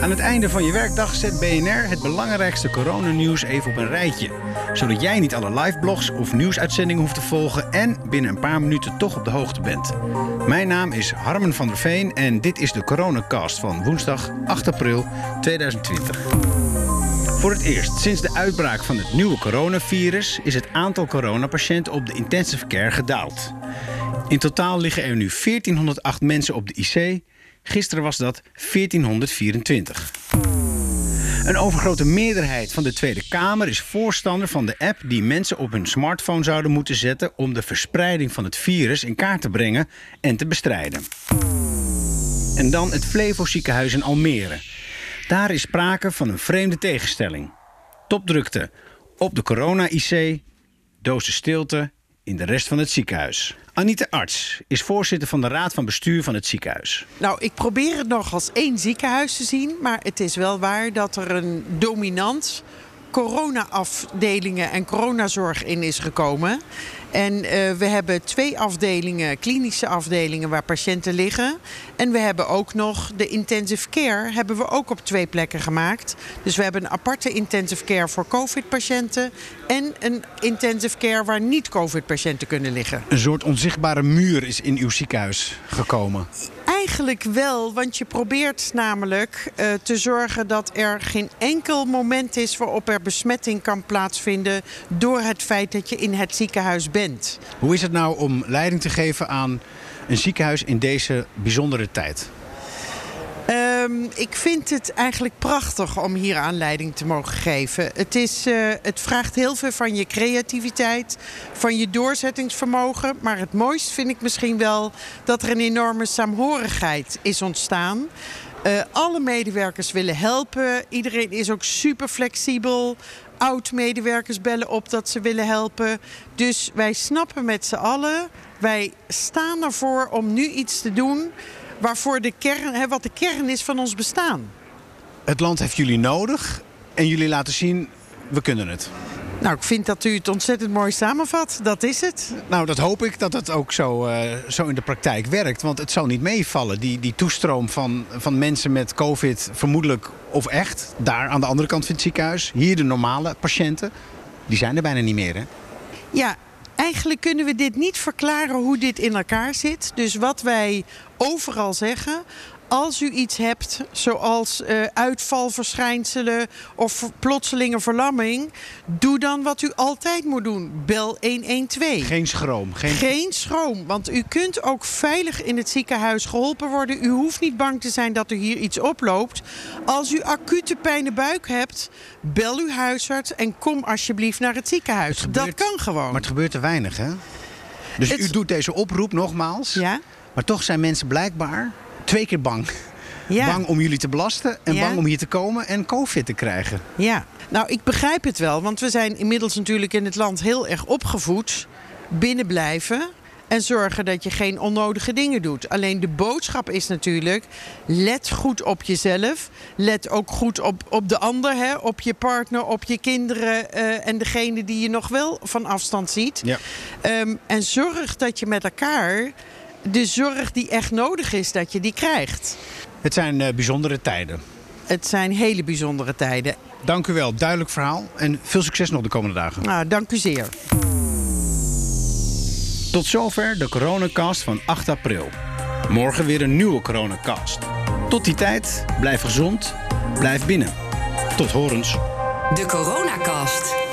Aan het einde van je werkdag zet BNR het belangrijkste coronanieuws even op een rijtje. Zodat jij niet alle liveblogs of nieuwsuitzendingen hoeft te volgen en binnen een paar minuten toch op de hoogte bent. Mijn naam is Harmen van der Veen en dit is de Coronacast van woensdag 8 april 2020. Voor het eerst sinds de uitbraak van het nieuwe coronavirus is het aantal coronapatiënten op de intensive care gedaald. In totaal liggen er nu 1408 mensen op de IC. Gisteren was dat 1424. Een overgrote meerderheid van de Tweede Kamer is voorstander van de app die mensen op hun smartphone zouden moeten zetten om de verspreiding van het virus in kaart te brengen en te bestrijden. En dan het Flevo ziekenhuis in Almere. Daar is sprake van een vreemde tegenstelling. Topdrukte op de corona-IC, dozen stilte in de rest van het ziekenhuis. Anita Arts is voorzitter van de raad van bestuur van het ziekenhuis. Nou, ik probeer het nog als één ziekenhuis te zien, maar het is wel waar dat er een dominant corona-afdelingen en coronazorg in is gekomen. En uh, we hebben twee afdelingen, klinische afdelingen waar patiënten liggen. En we hebben ook nog de intensive care hebben we ook op twee plekken gemaakt. Dus we hebben een aparte intensive care voor COVID-patiënten en een intensive care waar niet COVID-patiënten kunnen liggen. Een soort onzichtbare muur is in uw ziekenhuis gekomen. Eigenlijk wel, want je probeert namelijk uh, te zorgen dat er geen enkel moment is waarop er besmetting kan plaatsvinden door het feit dat je in het ziekenhuis bent. Hoe is het nou om leiding te geven aan een ziekenhuis in deze bijzondere tijd? Um, ik vind het eigenlijk prachtig om hier aanleiding te mogen geven. Het, is, uh, het vraagt heel veel van je creativiteit, van je doorzettingsvermogen. Maar het mooist vind ik misschien wel dat er een enorme saamhorigheid is ontstaan. Uh, alle medewerkers willen helpen. Iedereen is ook super flexibel. Oud-medewerkers bellen op dat ze willen helpen. Dus wij snappen met z'n allen. Wij staan ervoor om nu iets te doen waarvoor de kern, hè, wat de kern is van ons bestaan. Het land heeft jullie nodig en jullie laten zien, we kunnen het. Nou, ik vind dat u het ontzettend mooi samenvat. Dat is het. Nou, dat hoop ik dat het ook zo, uh, zo in de praktijk werkt. Want het zal niet meevallen. Die, die toestroom van, van mensen met COVID, vermoedelijk of echt, daar aan de andere kant van het ziekenhuis. Hier de normale patiënten, die zijn er bijna niet meer, hè? Ja, Eigenlijk kunnen we dit niet verklaren hoe dit in elkaar zit. Dus wat wij overal zeggen. Als u iets hebt, zoals uh, uitvalverschijnselen of plotselinge verlamming, doe dan wat u altijd moet doen. Bel 112. Geen schroom. Geen... geen schroom, want u kunt ook veilig in het ziekenhuis geholpen worden. U hoeft niet bang te zijn dat er hier iets oploopt. Als u acute pijn in de buik hebt, bel uw huisarts en kom alsjeblieft naar het ziekenhuis. Het gebeurt, dat kan gewoon. Maar het gebeurt te weinig, hè? Dus het... u doet deze oproep nogmaals. Ja. Maar toch zijn mensen blijkbaar twee keer bang. Ja. Bang om jullie te belasten en bang om hier te komen en COVID te krijgen. Ja, nou ik begrijp het wel. Want we zijn inmiddels natuurlijk in het land heel erg opgevoed. Binnenblijven en zorgen dat je geen onnodige dingen doet. Alleen de boodschap is natuurlijk: let goed op jezelf. Let ook goed op, op de ander, hè? op je partner, op je kinderen uh, en degene die je nog wel van afstand ziet. Ja. Um, en zorg dat je met elkaar de zorg die echt nodig is, dat je die krijgt. Het zijn uh, bijzondere tijden. Het zijn hele bijzondere tijden. Dank u wel, duidelijk verhaal en veel succes nog de komende dagen. Nou, dank u zeer. Tot zover de coronacast van 8 april. Morgen weer een nieuwe coronacast. Tot die tijd, blijf gezond, blijf binnen. Tot horens. De coronacast.